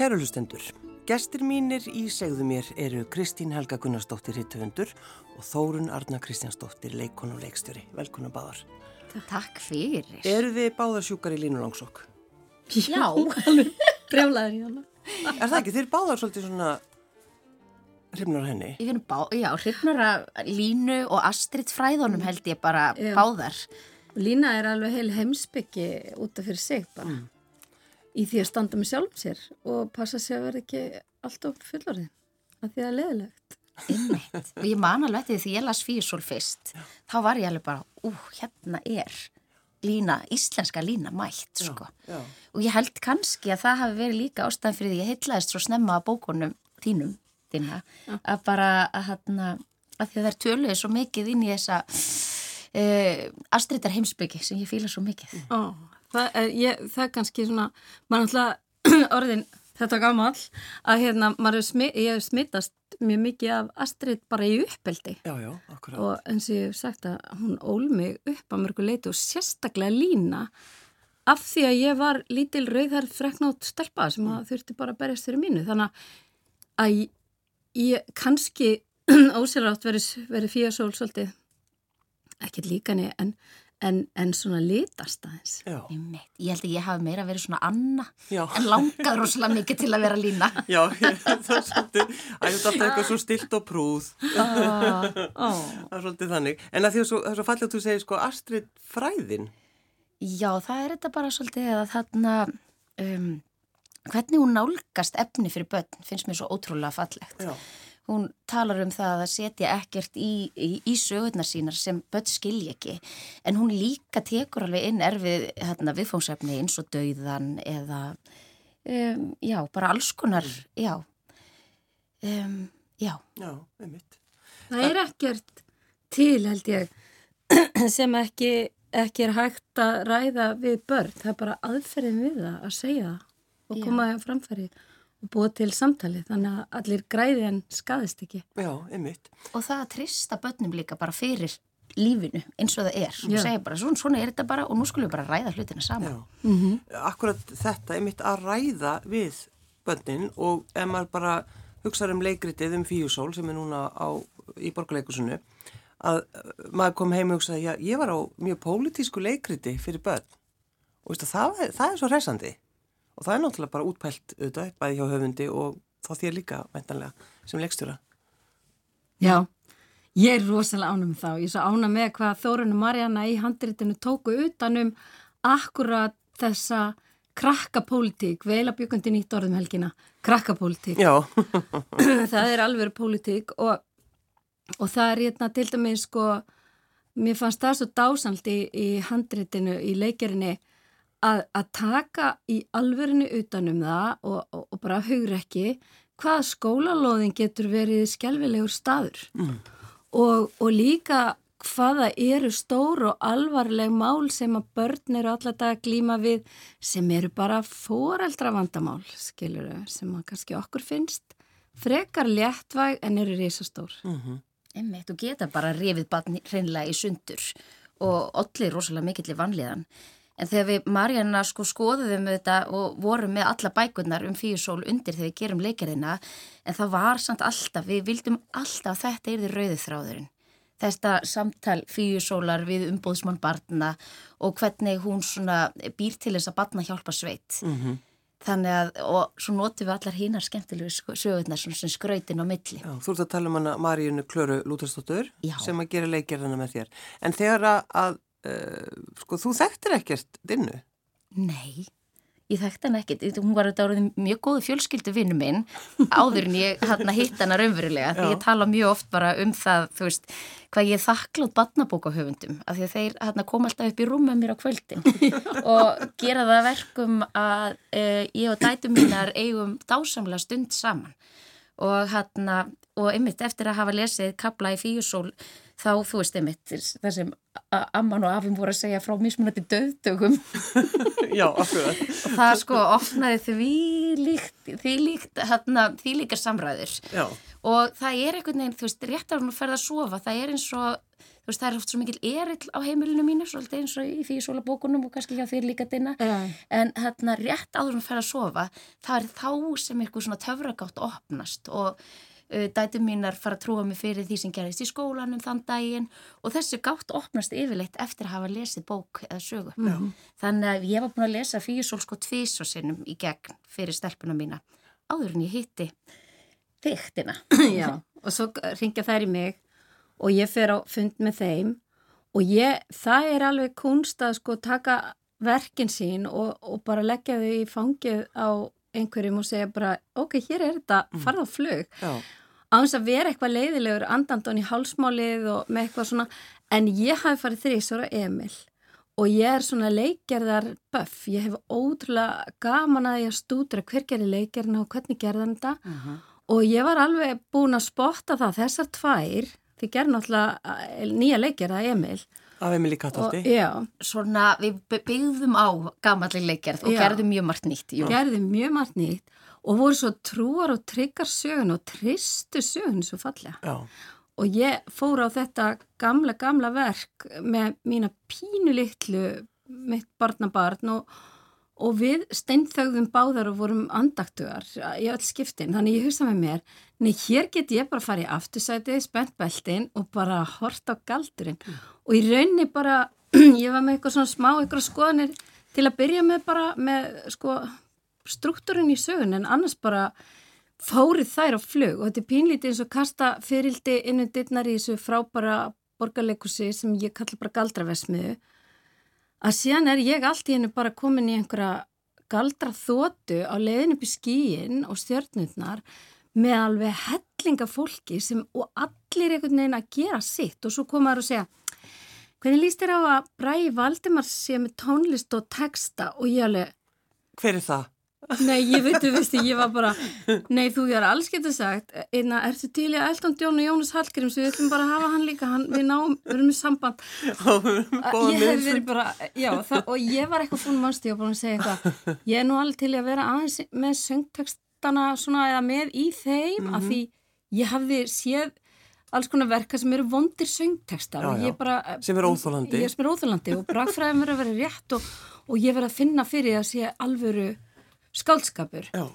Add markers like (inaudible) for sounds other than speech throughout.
Kæru hlustendur, gestir mínir í segðu mér eru Kristín Helga Gunnarsdóttir hittufundur og Þórun Arna Kristjánsdóttir leikon og leikstjóri. Velkona báðar. Takk fyrir. Eru þið báðar sjúkar í línulangsokk? Já, brjálaður í hana. Er það ekki? Þeir eru báðar svolítið svona hrifnar henni? Ég finn bá, já, hrifnar að Línu og Astrid fræðunum held ég bara Já. báðar. Lína er alveg heil heimsbyggi út af fyrir sig bara. Í því að standa með sjálfum sér og passa sig að vera ekki alltaf fullorðin. Af því að það er leðilegt. Einmitt. Og ég man alveg eftir því ég las Físól fyrst. Þá var ég alveg bara, ú, hérna er Lína, íslenska Lína mætt, sko. Já. Og ég held kannski að það hafi verið líka ástæðan fyrir því ég heitlaðist svo snemma að bókunum þínum, þínna, að bara að hérna, að því að þær töluði svo mikið inn í þessa uh, astriðar heimsbyggi sem ég fíla svo mikið. Ó, það, er, ég, það er kannski svona, maður alltaf (clears throat) orðin þetta gammal að hérna, maður er smi, ég smittast mjög mikið af Astrid bara í uppeldi. Já, já, akkurat. og eins og ég hef sagt að hún ól mig upp að mörgu leiti og sérstaklega lína af því að ég var lítil rauðar freknátt stelpa sem að þurfti bara að berjast fyrir mínu þannig að ég, ég kannski (clears throat) ósýrátt verið, verið fíasól svolítið ekkert líkani en, en, en svona litast aðeins. Ég held að ég hafi meira verið svona Anna já. en langað rosalega mikið til að vera Lína. Já, (laughs) það er svolítið, þetta er alltaf eitthvað svo stilt og prúð. (laughs) Ó, Það er svolítið þannig. En að því að svo, það er svo fallið að þú segir sko Astrid fræðin. Já, það er þetta bara svolítið að þarna, um, hvernig hún nálgast efni fyrir börn finnst mér svo ótrúlega fallegt. Já. Hún talar um það að setja ekkert í, í, í sögurnar sínar sem börn skilji ekki, en hún líka tekur alveg inn erfið hérna, viðfóngsefni eins og dauðan eða, um, já, bara alls konar, já, um, já, Já, einmitt. það er ekkert til held ég (clears throat) sem ekki, ekki er hægt að ræða við börn. Það er bara aðferðin við það að segja það og koma það framfæri. og búa til samtali þannig að allir græði en skaðist ekki Já, einmitt. og það að trista börnum líka bara fyrir lífinu eins og það er. Já. segir bara, svona, svona er þetta bara og nú skulum við bara ræða hlutina Já. saman. Akkurat þetta einmitt að ræða við bönnin og ef maður bara hugsaður um leikritið um Fíusól sem er núna á, í borgarleikusinu að uh, maður kom heim og hugsaði, já, ég var á mjög pólitísku leikriti fyrir bönn og veistu, það, það er svo resandi og það er náttúrulega bara útpælt auðvitað, bæði hjá höfundi og þá þér líka væntanlega sem leikstjóra. Já, ég er rosalega ánum þá. Ég er svo ánum með hvað Þórun og Marjana í handritinu tóku utanum akkurat þessa krakkapólitík, vel að bjökundi nýtt orðum helgina, krakkapólitík. Já, (clears throat) það er alveg pólitík og, og það er hérna til dæmis sko, mér fannst það svo dásald í, í handritinu, í leikerinni að, að taka í alverinu utanum það og, og, og bara hugur ekki hvað skólalóðin getur verið skelvilegur staður og, og líka hvaða eru stór og alvarleg mál sem að börn eru alltaf að glíma við sem eru bara foreldra vandamál, skilur sem að kannski okkur finnst frekar léttvæg en eru risastór. Einmitt, þú geta bara rifið barni hreinlega í sundur og allir rosalega mikill í vanlíðan. En þegar við Marjana sko skoðuðum þetta og vorum með alla bækurnar um fíusól undir þegar við gerum leikirina, en það var samt alltaf, við vildum alltaf að þetta er því rauðið þráðurinn. Þetta samtal fíusólar við umbóðsmann barna og hvernig hún svona býr til þess að barna hjálpa sveit. Þannig að, og svo notum við allar hínar skemmtilegu sögurnar svona sem skrautin á milli. Já, þú ert að tala um hana Maríunu Klöru Lútarsdóttur sem að gera leikgerðina með þér. En þegar að uh, sko, þú þekktir ekkert dinnu. Nei, ég þekkti hann ekkert. Hún var þetta orðin mjög góðu fjölskyldu vinnu minn áður en ég hann hitt hana raunverulega. Því ég tala mjög oft bara um það, þú veist, hvað ég þakklátt barnabókahöfundum. Af því að þeir hann kom alltaf upp í rúm með mér á kvöldin (laughs) og gera það að verkum að uh, ég og dætum mínar eigum dásamlega stund saman. Og hann og einmitt eftir að hafa lesið kabla í fíusól þá, þú veist, einmitt, það sem að amman og afum voru að segja frá mismunandi döðdögum (laughs) Já, akkurat. og það sko opnaði því líkt, því líkt, hérna, því líkar samræður Já, og það er einhvern veginn, þú veist, rétt að hún ferða að sofa, það er eins og, þú veist, það er oft svo mikil erill á heimilinu mínu, svolítið eins og í því svona bókunum og kannski hjá þér líka dina, Já. en hérna rétt áður hún ferða að sofa, það er þá sem eitthvað svona töfragátt opnast og uh, dætum mínar fara að trúa mig fyrir því sem gerist í skólanum þann daginn og þessu gátt opnast yfirleitt eftir að hafa lesið bók eða sögu. Mm. Þannig að ég var búin að lesa Fíusól sko tvís og sinnum í gegn fyrir stelpuna mína áður en ég hitti þyktina. (clears throat) Já, og svo ringja þær í mig og ég fer á fund með þeim og ég, það er alveg kunst að sko taka verkin sín og, og bara leggja þau í fangið á einhverjum og segja bara, ok, hér er þetta, farð á flug. já, Á þess að vera eitthvað leiðilegur andandun í hálsmálið og með eitthvað svona, en ég hafi farið þrísvara Emil og ég er svona leikgerðar böff, ég hef ótrúlega gaman að ég að stúdra hver gerir leikgerðina og hvernig gerðan þetta og ég var alveg búin að spotta það þessar tvær, þið gerði náttúrulega eh, nýja leikgerða Emil af Emilí og Kattaldi. já, Svona við by- byggðum á gamalli leikgerð og Já. gerðum mjög margt nýtt. Jú. gerði mjög margt nýtt og voru svo trúar og tryggar sögun og tristu sögun svo fallega. Já, Og ég fór á þetta gamla, gamla verk með mína pínu litlu, mitt barnabarn og, og við steinþögðum báðar og vorum andaktugar í öll skiptin. Þannig ég hugsa með mér, nei hér get ég bara farið aftursætið, spennt beltin og bara hort á galdurinn. Og í raunni bara, (clears throat) ég var með eitthvað svona smá, eitthvað skoðanir til að byrja með bara með sko struktúrin í sögun en annars bara fórið þær á flug. Og þetta er pínlítið eins og kasta fyrildi innum dittnar í þessu frábara borgarleikusi sem ég kalla bara galdravesmiðu að síðan er ég allt í hennu bara komin í einhverja galdra þótu á leiðin upp í skíin og stjörnundnar með alveg hellinga fólki sem og allir einhvern veginn að gera sitt. Og svo komaður og segja hvernig líst þér á að Bræði Valdimar sé með tónlist og texta? Og ég alveg hver er það? Nei, ég veit, þú veist, ég var bara, nei, þú er alls getur sagt, einna, ertu til í að Elton John og Jónas Hallgríms, við ætlum bara að hafa hann líka, hann, við náum, við erum með samband. Ég hef verið bara, já, það, og ég var eitthvað mannstu, ég var bara að segja eitthvað, ég er nú alveg til í að vera aðeins með söngtekstana svona eða með í þeim, af því ég hafði séð alls konar verka sem eru vondir söngtekstar Já, og já. ég bara... Sem eru óþolandi. Ég sem er óþólandi og bragfræðum verið að vera rétt og, og ég verið að finna fyrir að sé alvöru skáldskapur. Já,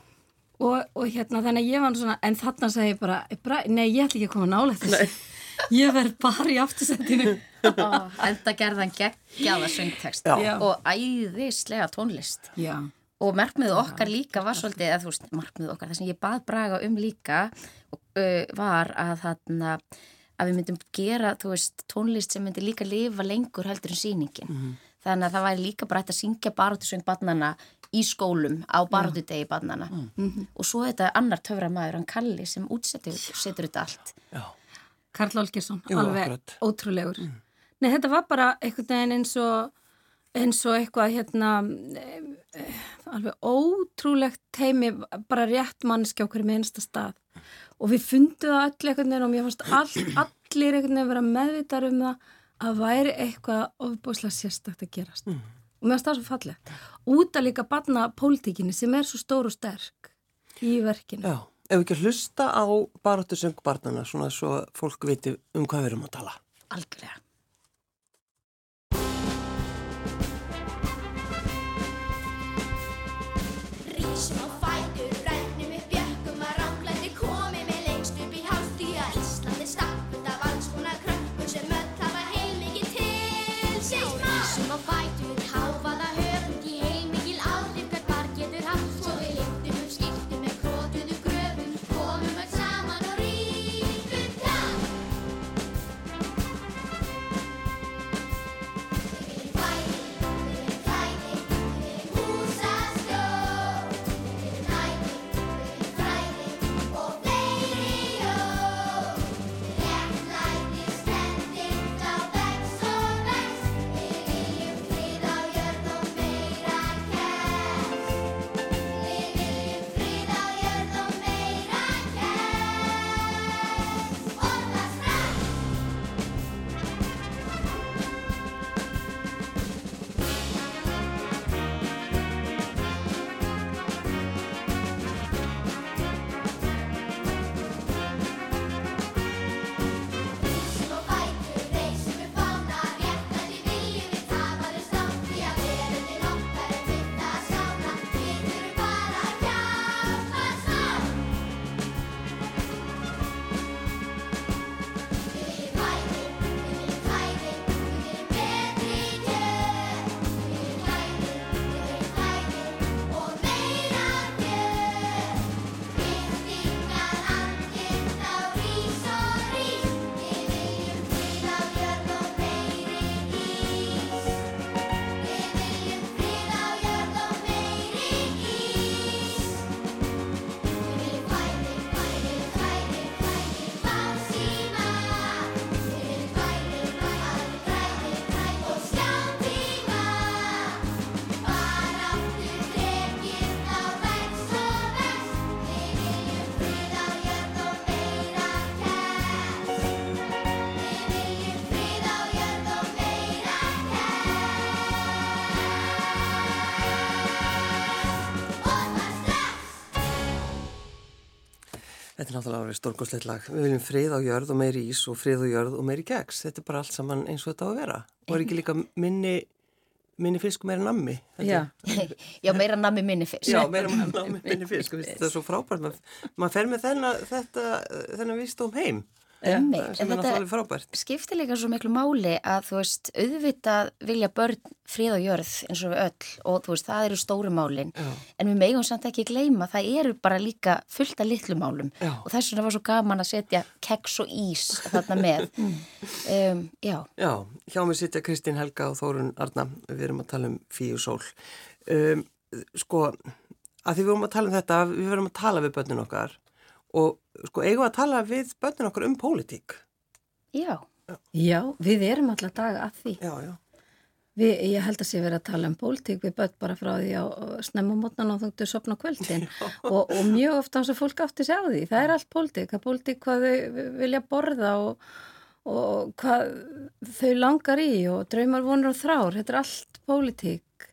og, og hérna þannig að ég var nú svona en þarna sagði ég bara, bara nei ég ætla ekki að koma nálega þessu. (laughs) Ég verð bara í aftursendinu (laughs) Enda gerðan geggjaða söngtekst og æðislega tónlist. já, Og markmiðu okkar líka var svolítið, eða þú veist, markmiðu okkar, það sem ég bað Braga um líka uh, var að þarna að við myndum gera, þú veist, tónlist sem myndi líka lifa lengur heldur en síningin. Þannig að það væri líka bara að syngja barátusöng barnana í skólum á barátudegi barnana. Og svo þetta annar töfra maður, hann Kalli, sem útsetur setur þetta allt. já, Karl Olgersson, Jú, alveg akkurat. ótrúlegur. Nei þetta var bara einhvern veginn eins og eins og eitthvað hérna eh, eh, alveg ótrúlegt teimi, bara rétt mannskja okkur með einsta stað. Og við fundum það öll einhvern veginn og mér fannst all, allir einhvern veginn vera meðvitar um það að væri eitthvað ofbúslega sérstakt að gerast og mér fannst það svo fallegt út að líka barna pólitíkinni sem er svo stór og sterk í verkinu já. Ef við ekki að hlusta á baráttu söngbarnana svona svo fólk viti um hvað við erum að tala. Algjörlega. Er náttúrulega alveg stórgóðslegt lag. Við viljum frið á jörð og meiri ís og frið á jörð og meiri keks. Þetta er bara allt saman eins og þetta á að vera. Og er ekki líka minni, minni fisk og meiri nammi. Já. Já, meira nammi minni fyrst. Já, meira nammi, minni fisk. (laughs) Þetta er svo frábært. Maður mað fer með þennan, vísdóm heim. Einmitt, Sem er náttúrulega frábært. skiptir líka svo miklu máli að þú veist, auðvitað vilja börn frið og jörð eins og við öll og þú veist, það eru stóru málin Já. en við megum samt ekki gleyma, það eru bara líka fullt af litlu málum Já. og þess vegna var svo gaman að setja keks og ís þarna með (laughs) um, Já, Já, hjá mig sitja Kristín Helga og Þórun Arna, við erum að tala um Fíu Sól. Um, sko, að því við erum að tala um þetta, við verum að tala við börnin okkar og sko, eigum við að tala við börnin okkar um pólitík. já, já, við erum alltaf daga að því. Já, já. Við, ég held að sé verið að tala um pólitík við börn bara frá því á snemma mótnan og þungtu sopna kvöldin og, og mjög ofta hans að fólk átti sig á því. Það er allt pólitík, það er pólitík hvað þau vilja borða og, og hvað þau langar í og draumar vonur og þrár, þetta er allt pólitík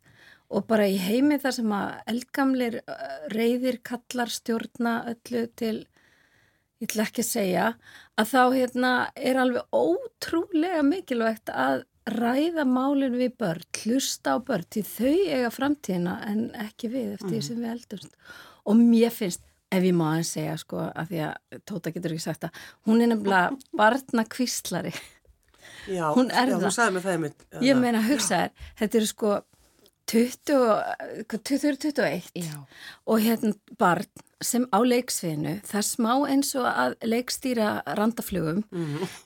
og bara í heimi þar sem að eldgamlir uh, reyðir kallar stjórna öllu til ég ætla ekki að segja, að þá hérna er alveg ótrúlega mikilvægt að ræða málinn við börn, hlusta á börn, því þau eiga framtíðina en ekki við eftir því sem við eldumst. Og mér finnst, ef ég má að segja sko, að því að Tóta getur ekki sagt að hún er nefnilega (laughs) barna kvíslari. Já, Hún er já, það. þú sagði með það einmitt. Ég meina, hugsa þér, þetta eru sko 20, hvað, 2021 já, og hérna barn sem á leiksviðinu, það er smá eins og að leikstýra randaflugum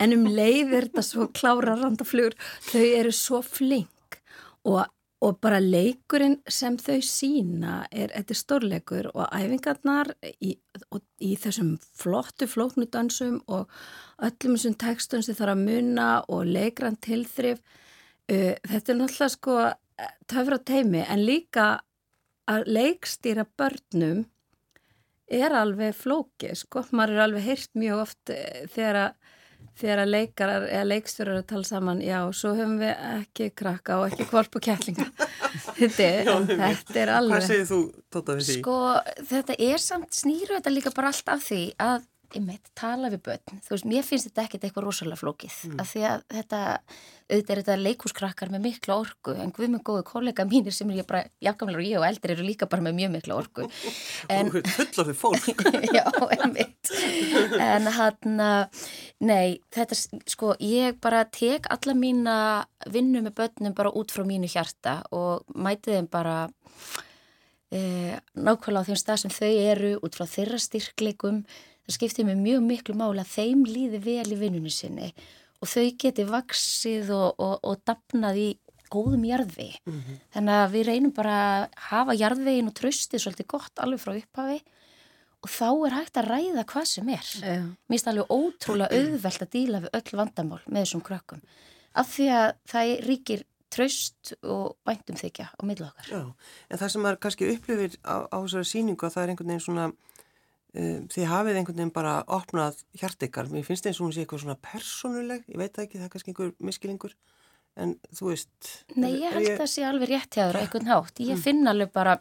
en um leið er þetta svo klára randaflugur, þau eru svo flink og, og bara leikurinn sem þau sína er, þetta er stórleikur og æfingarnar í, og, í þessum flottu flóknudansum og öllum þessum textum sem þarf að munna og leikran tilþrif uh, þetta er náttúrulega sko töfra teimi en líka að leikstýra börnum er alveg flóki, sko, maður er alveg heyrt mjög oft eh, þegar að þegar að leikarar eða leikstjórar að tala saman, já, svo höfum við ekki krakka og ekki kvolp og kettlinga. (laughs) Þetta, en þetta er Hvað alveg segir þú, Tóta, við því? sko þetta er samt snýru þetta líka bara allt af því að einmitt, tala við börn, þú veist, mér finnst þetta ekkert eitthvað rosalega flókið, Mm. af því að þetta, auðvitað er þetta leikúskrakkar með mikla orku, en guð með góðu kollega mínir sem er ég bara, jafngamlega og ég og eldri eru líka bara með mjög mikla orku (laughs) en, Þú ert fullorðið fólk. (laughs) já, einmitt en hann nei, þetta, sko, ég bara tek alla mína vinnu með börnum bara út frá mínu hjarta og mæti þeim bara e, nákvæmlega á þeim stað sem þau eru út frá þeirra styrkleikum það skiptir mig mjög miklu máli að þeim líði vel í vinnunni sinni og þau geti vaksið og, og, og dapnað í góðum jarðvegi. Þannig að við reynum bara að hafa jarðvegin og tröstið svolítið gott alveg frá upphafi og þá er hægt að ræða hvað sem er. Já. Mér finnst alveg ótrúlega auðvelt að díla við öll vandamál með þessum krökkum. Af því að það ríkir tröst og væntum þykja á millu okkar. Já, en það sem maður kannski upplifir á, á þessari síningu að það er einhvern veginn svona um, þið hafið einhvern veginn bara opnað hjart ykkar, mér finnst eins og hún sé eitthvað svona persónuleg, ég veit ekki, það er kannski einhver miskilingur, en þú veist Nei, ég held að það sé alveg rétt hjá þér á einhvern hátt. Ég finn alveg bara,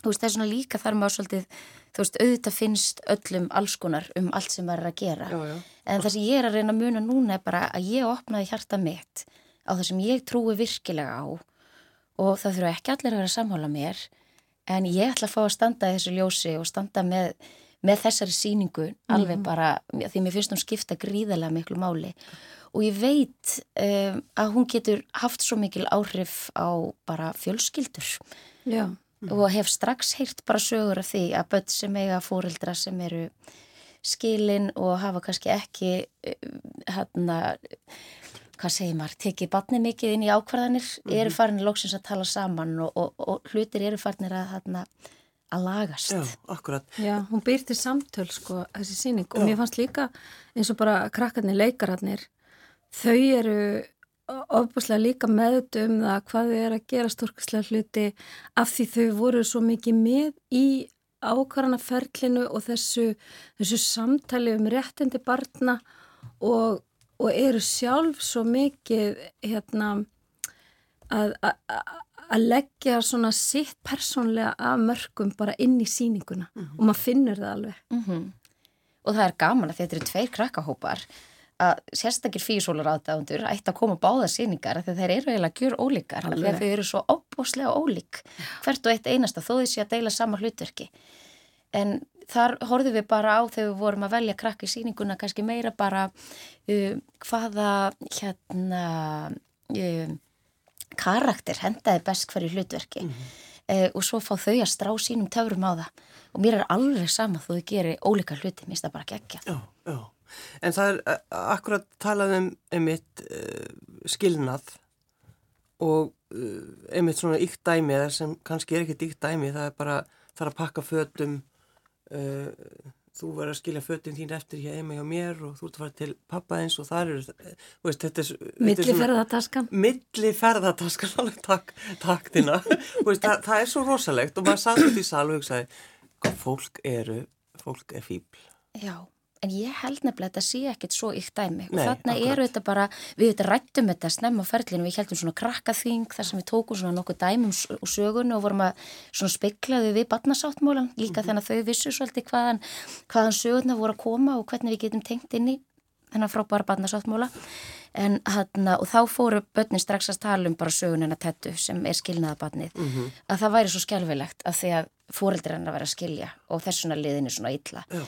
þú veist, það er svona líka þar maður svolítið, þú veist, auðvitað finnst öllum alls konar um allt sem maður er að gera. Já, já, En það sem ég er að reyna að muna núna er bara að ég opnaði hjarta mitt á það sem ég trúi virkilega á. Og það þurfa ekki allir að vera að samhála mér en ég ætla að fá að standa í þessu ljósi og standa með, með þessari síningu alveg bara, því mér finnst hún skipta gríðarlega miklu máli. Og ég veit um, að hún getur haft svo mikil áhrif á bara fjölskyldur. Já. og hef strax heyrt bara sögur af því að börn sem eiga fóreldra sem eru skilin og hafa kannski ekki hérna hvað segir maður, tekið batni mikið inn í ákvarðanir, eru farin loksins að tala saman og, og, og hlutir eru farinir að, hérna, að lagast. já, akkurat. Já, hún býr til samtöl sko, þessi síning og mér fannst líka eins og bara krakkarnir, leikararnir þau eru ofbúslega líka meðut um það hvað þau eru að gera stórkislega hluti af því þau voru svo mikið með í ákvarðanaferlinu og þessu, þessu samtali um réttindi barna og, og eru sjálf svo mikið hérna að, að, að- að leggja svona sitt persónlega af mörgum bara inn í síninguna og maður finnur það alveg. Mm og það er gaman að þetta eru tveir krakkahópar að sérstakir físólar aðdáðundur ætti að koma báða síningar þegar þeir eru eiginlega gjur ólíkar að þau eru svo opbóslega ólík hvert og eitt einasta þó þessi að deila sama hlutverki. En þar horfðum við bara á þegar við vorum að velja krakki í síninguna kannski meira bara uh, hvaða hérna um, karakter hendaði best hverju hlutverki. Uh, og svo fá þau að strá sínum töfrum á það. Og mér er alveg sama þó þau gerir ólíka hluti, mér finnst það bara geggja Já, já. En það er uh, akkurat talað um einmitt uh, skilnað og uh, einmitt svona ykt dæmi sem kannski er ekkert ykt dæmi, það er bara það er að pakka fötum þú verður að skilja fötum þín eftir hér heima hjá mér og þú ert að fara til pappa eins og það eru, þú veist, þetta er þetta er Milliferðataskan. milli ferðataskan (laughs) alveg takk, takk þína (laughs) veist, það, það er svo rosalegt og maður satt út í sal og hugsaði fólk eru, fólk er fíbl Já, en ég held nefnilega að þetta sé ekkit svo ykkt dæmi og Nei, þarna akkurat. eru þetta bara, við þetta rættum þetta snemma á ferlinu, við heldum svona krakkaþing þar sem við tókum svona nokkuð dæmum og sögun og vorum að svona speiklaðu við barnasáttmólan líka Mhm. þannig að þau vissu svolítið hvaðan, hvaðan sögurna voru að koma og hvernig við getum tengt inn í þennan frábæra barnasáttmóla en hann og þá fóru börnin strax að tala um bara sögunina tettu sem er skilnaðabarnið Mhm. að það væri svo skelfilegt að því að fóreldri hann að vera að skilja og þessuna liðinu svona illa. Já.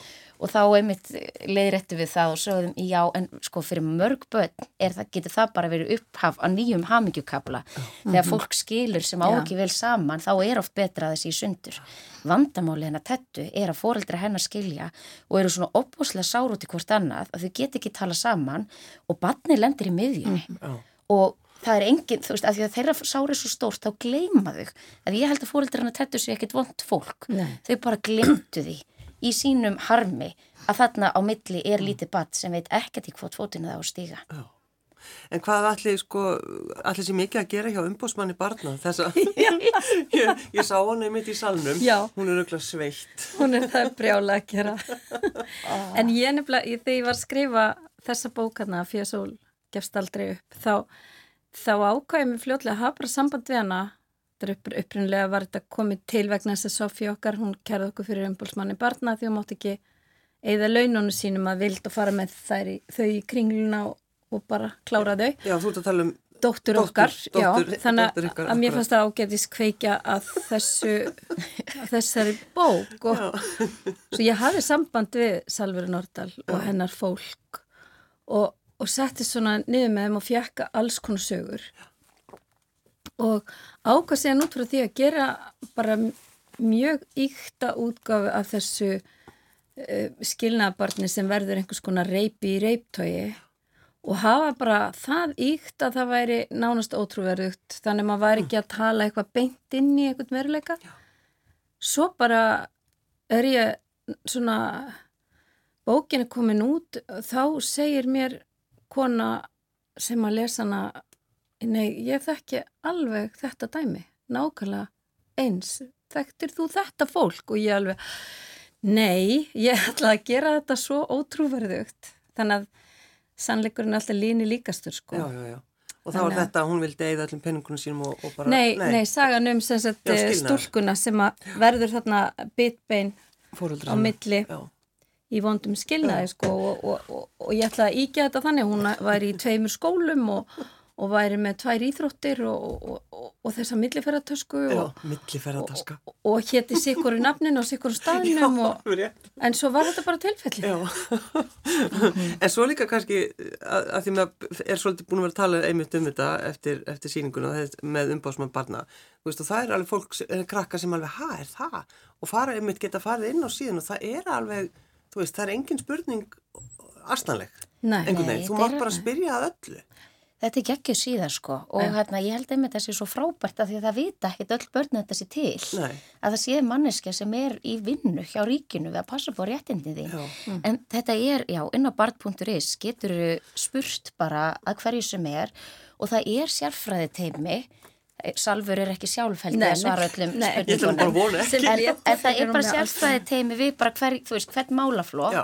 og þá einmitt leiðrættu við það og sögðum já en sko fyrir mörg börn er það, getur það bara verið upphaf á nýjum hamingjukabla þegar fólk skilur sem á ekki vel saman þá er oft betra að þessi í sundur. Vandamáli hennar tettu er að fóreldri hennar skilja og eru svona opbúslega sár út í hvort annað að þau get ekki tala saman og barni lendir í miðjunni. Já. og það er engin, þú veist, að því að þeirra sár er svo stórt, þá gleyma þau að ég held að fóreldrarna tettu sér ekkit vond fólk Nei. þau bara glemtu því í sínum harmi að þarna á milli er lítið batt sem veit ekkert í hvort fótinu það á stíga Já. En hvað allir sko, allir sem mikið að gera hjá umbósmanni barna þess að (laughs) ég, ég sá hann einmitt í salnum, Já. hún er auðvitað sveitt. Hún er það brjála að gera. (laughs) en ég nefnilega, þegar ég var að skrifa þessa bókarna, Fjösól gefst aldrei upp, þá, þá ákvæði mér fljótlega að hafa bara samband við hana. Það er upp, upprunlega var þetta komið til vegna þess að Sofí okkar, hún kærði okkur fyrir umbólsmanni barna því hún mátti ekki eða laununum sínum að vild og fara með í, þau í kringluna og, og bara klára þau. Já, þú ert að tala um, Dóttur Dóttur- okkar, dóttur- já, þannig dóttur ykkar, að mér fannst það ágætis kveikja að þessu, (laughs) að þessari bók og svo ég hafði samband við Salveri Nordal og hennar fólk og, og setti svona niður með þeim og fjekka alls konar sögur. Og ákvað sér út frá því að gera bara mjög ykta útgáfi af þessu uh, skilnaðabarni sem verður einhvers konar reypi í reyptögi og hafa bara það ykt að það væri nánast ótrúverðugt þannig að maður væri ekki að tala eitthvað beint inn í eitthvað veruleika. Svo bara er ég svona bókin er komin út þá segir mér kona sem að lesa hana nei, ég þekki alveg þetta dæmi, nákvæmlega eins, þekktir þú þetta fólk? Og ég alveg nei, ég ætla að gera þetta svo ótrúverðugt. Þannig að sannleikurinn er alltaf líni líkastur sko. já, já, já. Og Þannig að- þetta, að hún vildi eigða öllum penningunum sínum og, og bara... Nei, nei, sagan um eh, stúlkuna sem að verður þarna bitbein á milli. Já, í vondum skilnaði sko og, og, og, og ég ætla að íkja þetta þannig. Hún væri í tveimur skólum og, og væri með tvær íþróttir og, og, og, og þessa milliferðartösku já, og, milliferðataska. og, og héti sikkur í nafninu og sikkur staðnum og, alveg rétt. en svo var þetta bara tilfelli. Já, en svo líka kannski að, að því maður er svolítið búin að vera að tala einmitt um þetta eftir, eftir síninguna með umbásmann barna. Þú veist og það er alveg fólk, er krakka sem alveg, ha, er það? Og fara einmitt geta farið inn á síðan og það er alveg, þú veist, það er engin spurning astanleg, einhvern veginn, þú mátt bara spyrja að öllu. Þetta er geggjuð síðan sko. Og hérna ég held einmitt þessi svo frábært að því að það vita ekkit öll börn að þetta sé til. Nei. að það sé manneskja sem er í vinnu hjá ríkinu við að passa på réttindi því Já. en þetta er, já, inn á bart.is getur spurt bara að hverju sem er og það er sérfræði teimi Salfur er ekki sjálfhældi að svara öllum spurningunum. en, en það er bara sérfræði teimi við bara hver, þú veist, hvern málaflokk Já.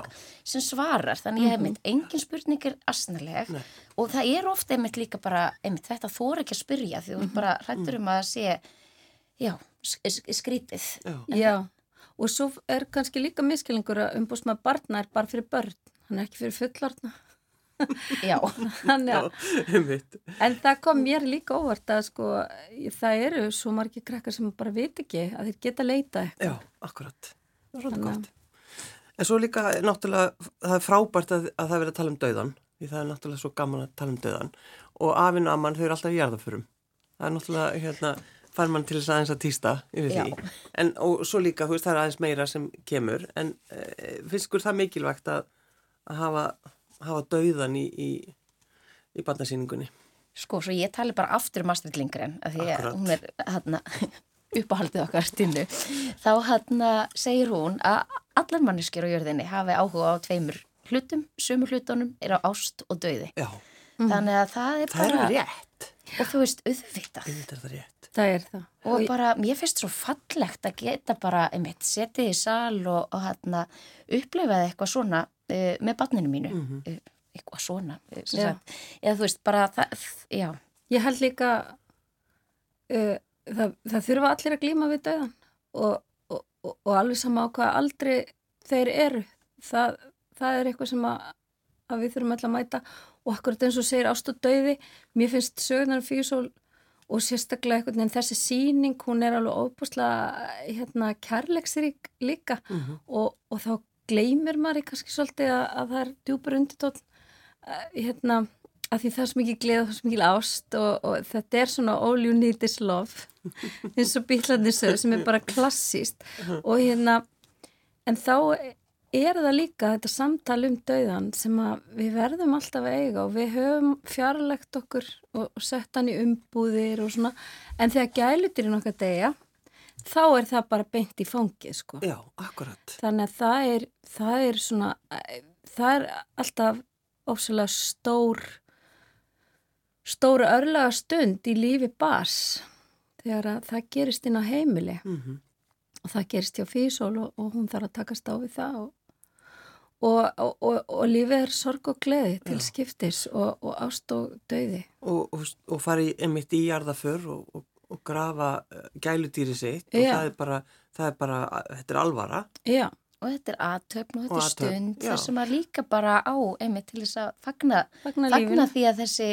sem svarar, þannig ég hef mynd engin spurning er asnaleg. Nei. og það er ofta einmitt líka bara einmitt þetta þóra ekki að spyrja því þú mm bara hrættur um að sé já, sk- sk- skrítið Já. Já, og svo er kannski líka miskilingur að umbúsmaður barna er bara fyrir börn hann er ekki fyrir fullorna (laughs) Já, Þannig að, en það kom mér líka óvart að sko, það eru svo margir krakkar sem bara veit ekki að þeir geta leita eitthvað. Já, akkurat. Það er svolítið að- gott. En svo líka, náttúrulega, það er frábært að, að það er verið að tala um dauðan. Því það er náttúrulega svo gaman að tala um dauðan. Og afinn og amman, þau eru alltaf í jarðafurum. Það er náttúrulega, hérna, fær mann til þess aðeins að týsta yfir Já. því. En og svo líka, þú veist, það er aðeins meira sem kemur. En e, hafa, dauðan í, í, í barnasýningunni? sko, svo ég tali bara aftur um Astrid Lindgren, af því að hún er hérna (laughs) uppáhaldið okkar stínu, þá hérna segir hún að allar manneskjur á jörðinni hafi áhuga á tveimur hlutum, sömur hlutunum er á ást og dauði. Já, Þannig að það er það er bara, rétt. Og þú veist, auðvitað. Þetta er það rétt. Það er það. Og bara, mér finnst svo fallegt að geta bara, einmitt, setið í sal og, og hérna, upplefaði eitthvað svona uh, með barninu mínu, Mhm. uh, eitthvað svona, sagt, eða þú veist, bara það, já, Ég held líka uh, það, það þurfa allir að glíma við döðan og, og, og, og alveg sama á hvað aldrei þeir eru. Það, það er eitthvað sem að, að við þurfum alltaf að mæta og akkurat eins og segir ást og döði, mér finnst sögurnar físól og sérstaklega einhvern veginn þessi síning, hún er alveg óbúslega hérna, kærleiksrík líka. Mhm. og, og þá gleymir maður kannski svolítið að, að það er djúpur undirtótt hérna, að því það er svo mikið gleð og svo mikið ást og, og þetta er svona all you need is love. (laughs) Eins og bílarnir sögur sem er bara klassíst og hérna en þá er það líka þetta samtal um dauðan sem að við verðum alltaf að eiga og við höfum fjarlægt okkur og, og sett hann í umbúðir og svona en þegar gælutirinn okkar degja þá er það bara beint í fangið sko. Já, akkurat. Þannig að það er, það er svona, það er alltaf ósæðlega stór, stóra örlaga stund í lífi bars þegar að það gerist inn á heimili Mm og það gerist hjá Físól og, og hún þarf að takast á við það og, og, og, og, og lífið er sorg og gleði til Já. skiptis og, og ást og dauði. og, og, og í, einmitt í jarðaför og, og, og grafa uh, gæludýri sitt og Já. það er bara, það er bara, þetta er alvara. Já, og þetta er aðtöfn og þetta Og er stund þar sem að líka bara á einmitt til þess að fagna, fagna fagna því að þessi,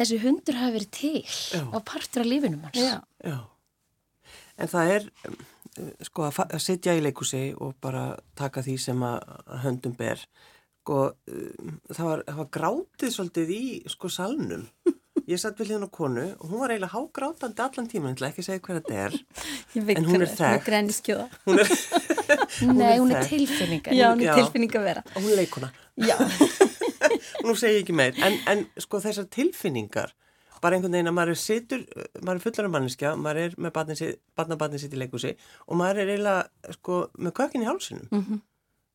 þessi hundur hafi verið til Já. og partur af lífinum hans. Já. En það er, um, sko, að, að sitja í leikúsi og bara taka því sem að að höndum ber. Sko, um, það var, það var grátið svolítið í, sko, salnum. Ég satt við hérna á konu og hún var eiginlega hágrátandi allan tíma, en ætla ekki að segja hver þetta er. (laughs) ég veit En hún er þekkt. (laughs) (laughs) Hún er, Nei, hún er tilfinningar. Já, hún er tilfinning að vera. hún er leikuna. Já, Nú segi ég ekki meir, en, en sko þessar tilfinningar, bara einhvern veginn að maður situr, maður er fullar af manneskja, maður er með barnabarnin sitt í leikúsi og maður er eiginlega sko með kökin í hálsinum. Mhm.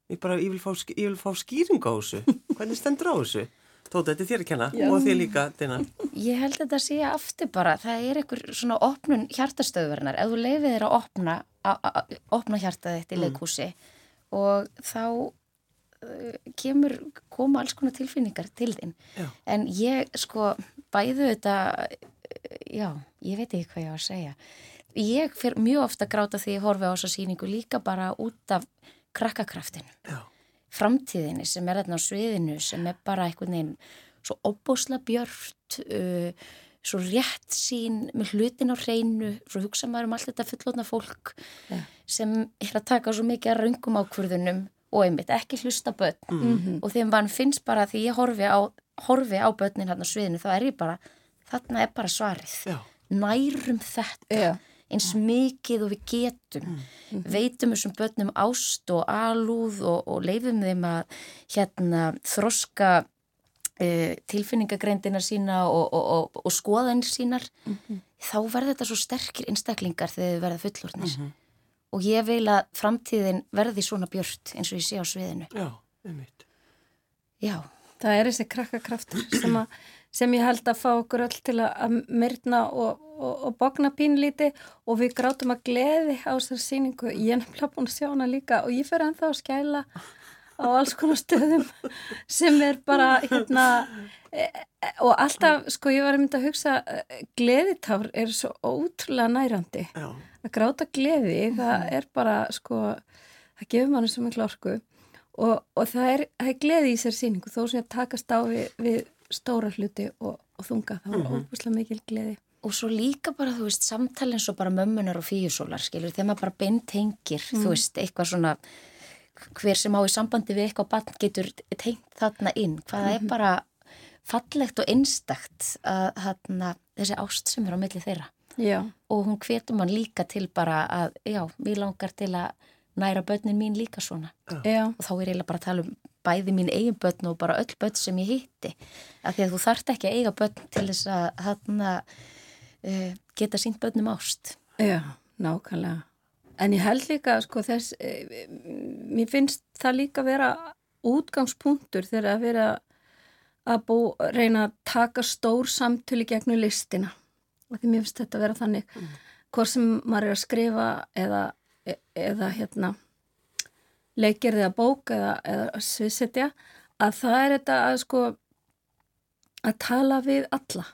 Ég bara, ég vil fá, ég vil fá skýring á þessu. Hvernig stendur á þessu? Tóta, þetta er þér að kenna Já. og þér líka, Dina. Ég held að þetta sé aftur bara, það er einhver svona opnun hjartastöðvernar, ef þú leifir þér að opna, að, að, opna hjartað þitt í leikhúsi og þá kemur, koma alls konar tilfinningar til þín. Já. En ég, sko, bæðu þetta, já, ég veit ekki hvað ég á að segja. Ég fer mjög ofta gráta því ég horfi á þessa sýningu líka bara út af krakkakraftinu Já, framtíðinni sem er þarna á sviðinu sem er bara einhvern veginn svo óbúsla björt uh, svo rétt sín með hlutin á hreinu svo hugsa maður um allt þetta fullotna fólk Ja. sem er að taka svo mikið að röngum ákvörðunum og einmitt ekki hlusta börn. Mhm. og þegar mann finnst bara því ég horfi á, horfi á börnin hérna á sviðinu þá er ég bara, þarna er bara svarið. Já, nærum þetta já, eins mikið og við getum. Veitum þessum börnum ást og alúð og, og leifum þeim að hérna þroska uh, tilfinningagreindina sína og, og, og, og skoðanir sínar. Þá verður þetta svo sterkir einstaklingar þegar þið verða fullorðnis og ég vil að framtíðin verði svona björt eins og ég sé á sviðinu já, einmitt. já, það er þessi krakkakraftur sem, að, sem ég held að fá okkur öll til að- myrna og, og, og bogna pínlíti og við grátum að gleði á þessar sýningu. Ég er nefnilega búin að sjá hana líka og ég fer ennþá að skæla á alls konar stöðum sem er bara hérna e, e, og alltaf, sko ég var að mynda að hugsa e, gleðitár er svo ótrúlega nærandi. Já, að gráta gleði, það er bara sko, það gefur manni svo miklu orku. Og, og það er, það er gleði í sér síningu þó sem ég takast á við, við stóra hluti og, og þunga, það var óbúslega mikil gleði. Og svo líka bara, þú veist, samtalið svo bara mömmunar og fíusólar, skilur, þegar maður bara beintengir, þú veist, eitthvað svona, hver sem á í sambandi við eitthvað barn getur tengt þarna inn, hvað það er bara fallegt og einstakt að þarna, þessi ást sem er á milli þeirra. Já, Og hún hvetur mann líka til bara að, já, mér langar til að næra börnin mín líka svona. já, Og þá er eiginlega bara að tala um bæði mín eigin börn og bara öll börn sem ég hitti. Af því að þú þarft ekki að eiga börn til þess að þarna uh, geta sínt börnum ást. já, nákvæmlega en ég held líka, sko, þess e, mér finnst það líka vera útgangspunktur þegar að vera að bú, reyna að taka stór samtölu gegnum listina. Og því mér finnst þetta vera þannig. Hvort sem maður er að skrifa eða, e- eða hérna leikir eða bók eða, eða sviðsetja að það er þetta að sko að tala við alla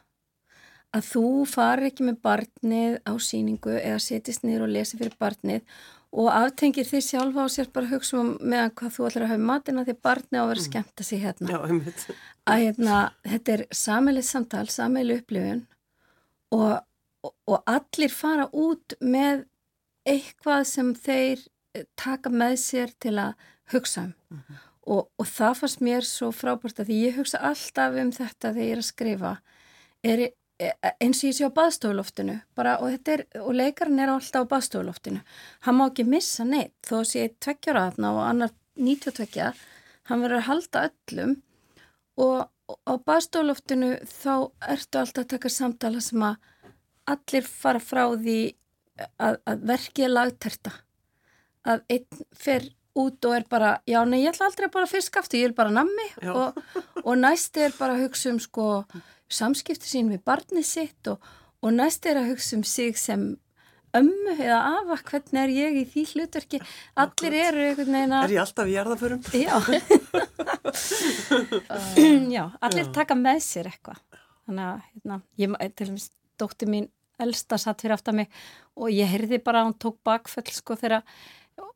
að þú fari ekki með barnið á síningu eða setjist niður og lesi fyrir barnið og aftengir þið sjálfa á sér bara að hugsa um meðan hvað þú ætlar að hafa matina því barnið á að vera að skemmta sig hérna. Já, einmitt. að hérna, þetta er sammeilið samtal, sammeilið upplifun og, og, og allir fara út með eitthvað sem þeir eh, taka með sér til að hugsa um. Og, og það fannst mér svo frábært að því ég hugsa alltaf um þetta þegar ég er að skrifa. Er, e- eins og ég sé á baðstofuloftinu bara, og, og leikarinn er alltaf á baðstofuloftinu. Hann má ekki missa neitt þó að sé tvekkjara þarna og annar 92 hann verður að halda öllum. Og á baðstofuloftinu þá ertu alltaf að taka samtala sem að allir fara frá því að, að verkið er lagterta. Að einn fer út og er bara, já nei ég ætla aldrei að bara aftur, ég vil bara nammi. Já. og, og næsti er bara að hugsa um sko samskipti sín við barnið sitt og, og næsti er að hugsa um sig sem ömmu eða afa, hvernig er ég í því hlutverki, allir eru einhvern veginn að Er ég alltaf í jarðaförum? Já. (laughs) Já, allir taka með sér eitthvað. Þannig að hérna, ég, til dæmis dótti mín elsta satt fyrir aftan mig og ég heyrði bara að hún tók bakföll sko þegar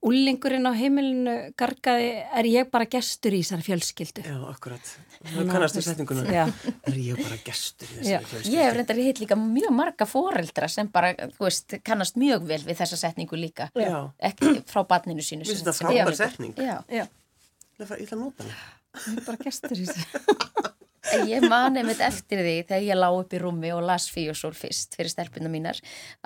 úlingurinn á heimilinu gargaði er ég bara gestur í þessari fjölskyldu Já, akkurat. Það kannast í setninguna. Já. Er ég bara gestur í Já. þessari fjölskyldu? Ég hef reyndar hitt líka mjög marga foreldra sem bara, þú veist, kannast mjög vel við þessa setningu líka. Já. Ekki frá barninu sínu. Mér finnst sem- þetta frábær Já. setning. Já. Já, Ég ætla ég ætla að nota hana. ég er bara gestur í þessari (laughs) En Ég mani einmitt eftir því þegar ég lá upp í rúmi og las Fíosól fyrst fyrir stelpuna mínar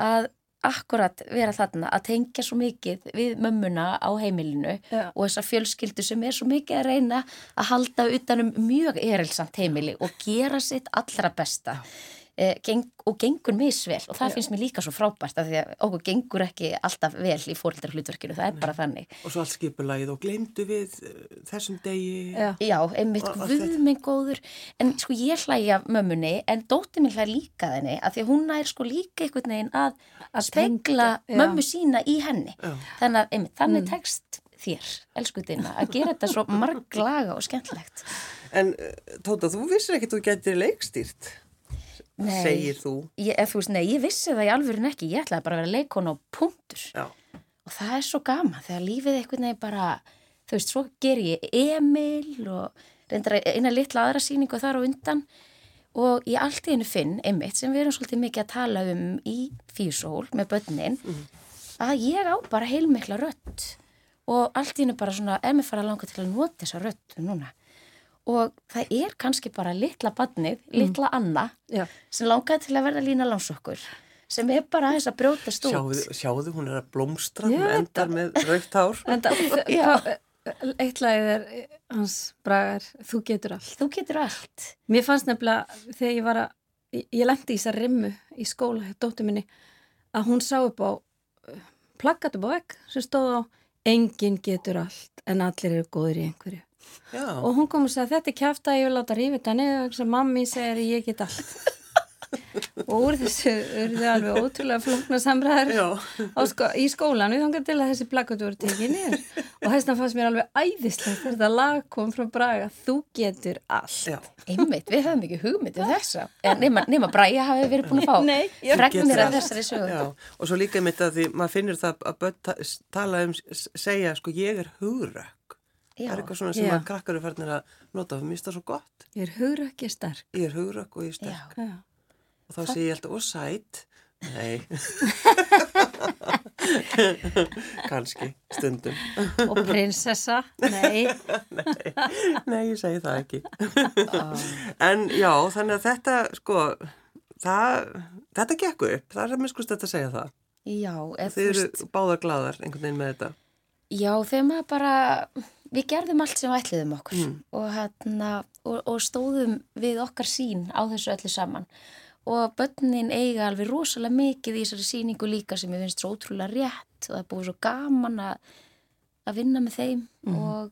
að akkurat vera þarna að tengja svo mikið við mömmuna á heimilinu Já. og þessa fjölskyldu sem er svo mikið að reyna að halda utanum mjög erilsamt heimili og gera sitt allra besta eh, geng, og gengur misvel. Og það finnst mér líka svo frábært af því að okkur gengur ekki alltaf vel í fóreldrar hlutverkinu, það er bara þannig. Og svo allt skipulagið og glemdu við eh, þessum degi. Já. Já, einmitt. Og- og guð minn góður. En sko ég hlæja mömmunni en dóttir minn hlæja líka þenni að því að hún er sko líka einhvern veginn að, að spegla já. mömmu sína í henni. Já. þannig að einmitt, Mm. þannig tekst þér, elskutina, að gera þetta svo marglaga og skemmtilegt. En uh, Tóta, þú vissir ekki að þú getur leikstýrt, Nei. segir þú. ég, eða, þú veist, nei, ég vissi það í alvörin ekki ég ætlaði bara að vera leikon á punktur Já. og það er svo gaman þegar lífið einhvern veginn bara þú veist, svo ger ég Emil og reyndar eina litla aðra sýningu þar á undan og ég allt í hennu finn, einmitt, sem við erum svolítið mikið að tala um í físól með börnin, að ég á bara heilmikla rödd og allt í hennu bara svona, ef mér fara að langa til að nota þessa rödd núna og það er kannski bara litla badnið, litla Anna Já. sem langaði til að verða lína lánsokkur sem er bara aðeins að brjótast út Sjáðu, sjáðu, hún er að blómstra, Ég hún endar með raukt hár. (laughs) Já. hvað- eitt lagið er hans bragar, þú getur allt þú getur allt Mér fannst nefnilega þegar ég var að, ég, ég lendi í þessar rimmu í skóla, hjá dóttur minni, að hún sá upp á uh, plakkat upp á vegg sem stóð á enginn getur allt en allir eru góður í einhverju. Já, Og hún kom og sagði þetta er kæft að ég vil láta rífa þetta niður. Sem mammi segir ég get allt. (laughs) og úr þessu urðu alveg ótrúlega flókna samræðar sko, í skólan við þangar til að þessi plakatu voru tekið niður. Og þess vegna fannst mér alveg æðislegt þetta lag kom frá Braga. Þú getur allt. Já. Einmitt, við höfum ekki hugmynd um þessa. En nema, nema Bræja hafi verið búin að fá Nei, og svo líka mitt að því maður finnur það að tala um, segja sko ég er hugrökk. Það Já. er eitthvað svona sem Já. að krakkar eru færnir að nota það svo gott. ég er hugur ekki sterk Ég er hugrökk og ég er sterk. Já. Já. Og þá sé ég alltaf, og sætt. Nei. (laughs) Kanski, stundum. og prinsessa, nei (laughs) Nei, ég segi það ekki. (laughs) en já, þannig að þetta, sko, það, þetta gekk upp. Það er að miskust þetta að segja það. Já, eða þú Þið eru veist báðar gladar einhvern veginn með þetta. Já, þegar maður bara, við gerðum allt sem við ætliðum okkur og, hérna, og, og stóðum við okkar sín á þessu öllu saman. Og börnin eiga alveg rosalega mikið í þessari síningu líka sem ég finnst svo ótrúlega rétt og það er búið svo gaman að, að vinna með þeim og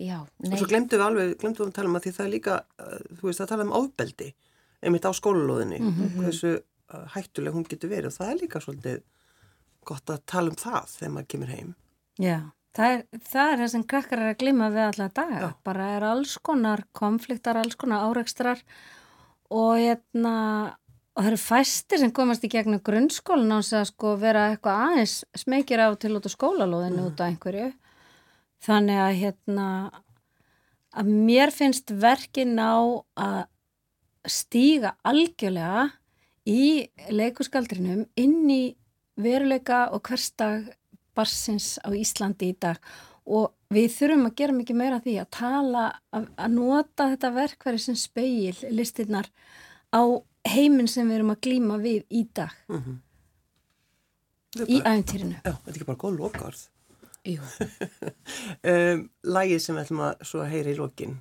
já, nei, Og svo glemdu við alveg, glemdu við að tala um að því það er líka, uh, þú veist, að tala um ofbeldi, einmitt á skólalóðinni, hversu uh, hættuleg hún getur verið og það er líka svolítið gott að tala um það þegar maður kemur heim. Já, það er, það er það sem krakkar er að glima við alla daga. Já. Bara er alls konar konfliktar, alls konar árekstrar og hérna, og það eru fæstir sem komast í gegnum grunnskólan á þess að sko vera eitthvað aðeins smekir af til út á skólalóðinu út af einhverju. Þannig að hérna, að mér finnst verkin á að stíga algjörlega í leikuskaldrinum inn í veruleika og hverstag barsins á Íslandi í dag og við þurfum að gera mikið meira því að tala, að, að nota þetta verkværi sem speil listinnar á heiminn sem við erum að glíma við í dag er í bara- æfintýrinu. Já, þetta er ekki bara góð lokarð. jú, (laughs) Um, Lægið sem við ætlum að heyra í lokin,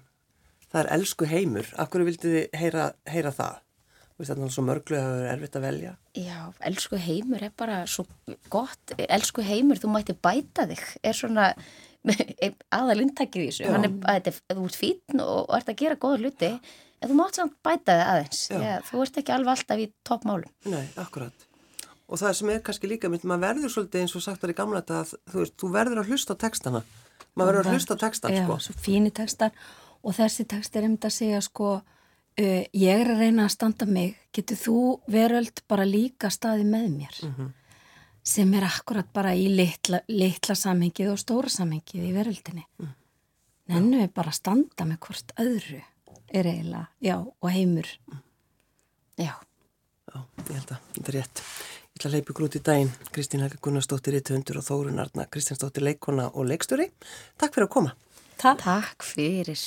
það er Elsku heimur. Akkur vildi þið heyra, heyra það? Veist, það er svo mörglu að það er erfitt að velja. já, elsku heimur er bara svo gott, elsku heimur, þú mætti bæta þig, er svona (laughs) aðal inntakið í þessu, Já. hann er, að þetta er, þú ert fínn og, ert að gera góða hluti, en þú mátt samt bæta þig aðeins, Já. Já, þú ert ekki alveg alltaf í toppmálum. Nei, akkurat. Og það sem er kannski líka mynd, maður verður svolítið eins og sagt var í gamla þetta að þú veist, þú verður að hlusta á textana. Maður verður að hlusta á textan, Já, sko. svo fíni textar og þessi textar er um þetta að segja sko uh, ég er að reyna að standa mig getur þú veröld bara líka staði með mér sem er akkurat bara í litla, litla samhengið og stóra samhengið í veröldinni mm. nennu við bara að standa með hvort öðru er eiginlega, já, og heimur Já, Já, ég held að þetta er rétt. Ég ætla að leipa ykkur út í daginn. Kristín Helga Gunnarsdóttir, Rítuhundur og Þórun Arna, Kristjánsdóttir, leikona og leikstjóri. Takk fyrir að koma. Takk. takk fyrir.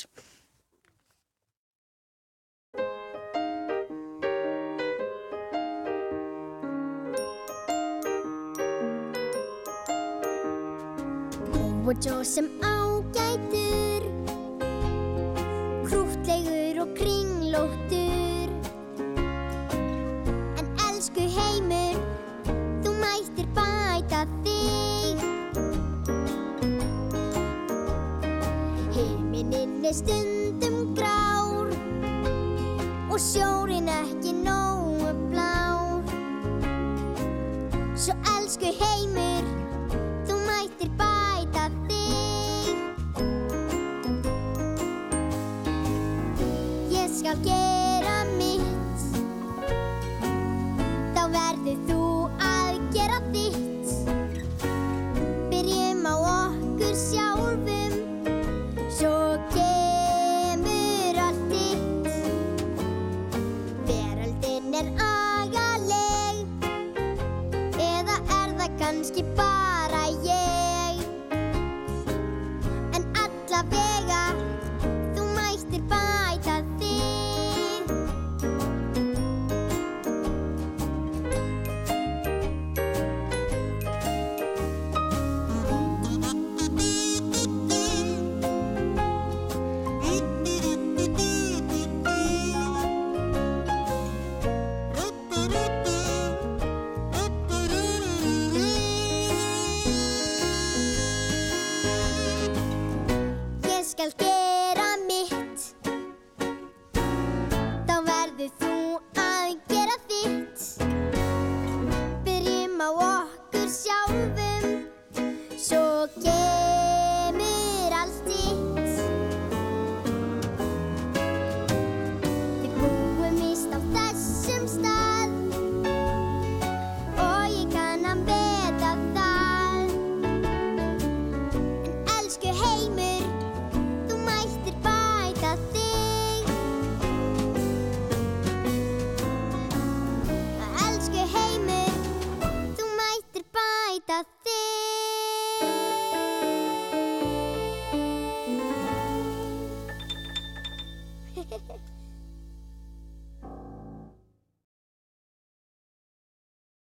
Og svo sem ágætur Krútlegur og kringlóttur. En elsku heimur Þú mættir bæta þig. Heiminin er stundum grár Og sjórin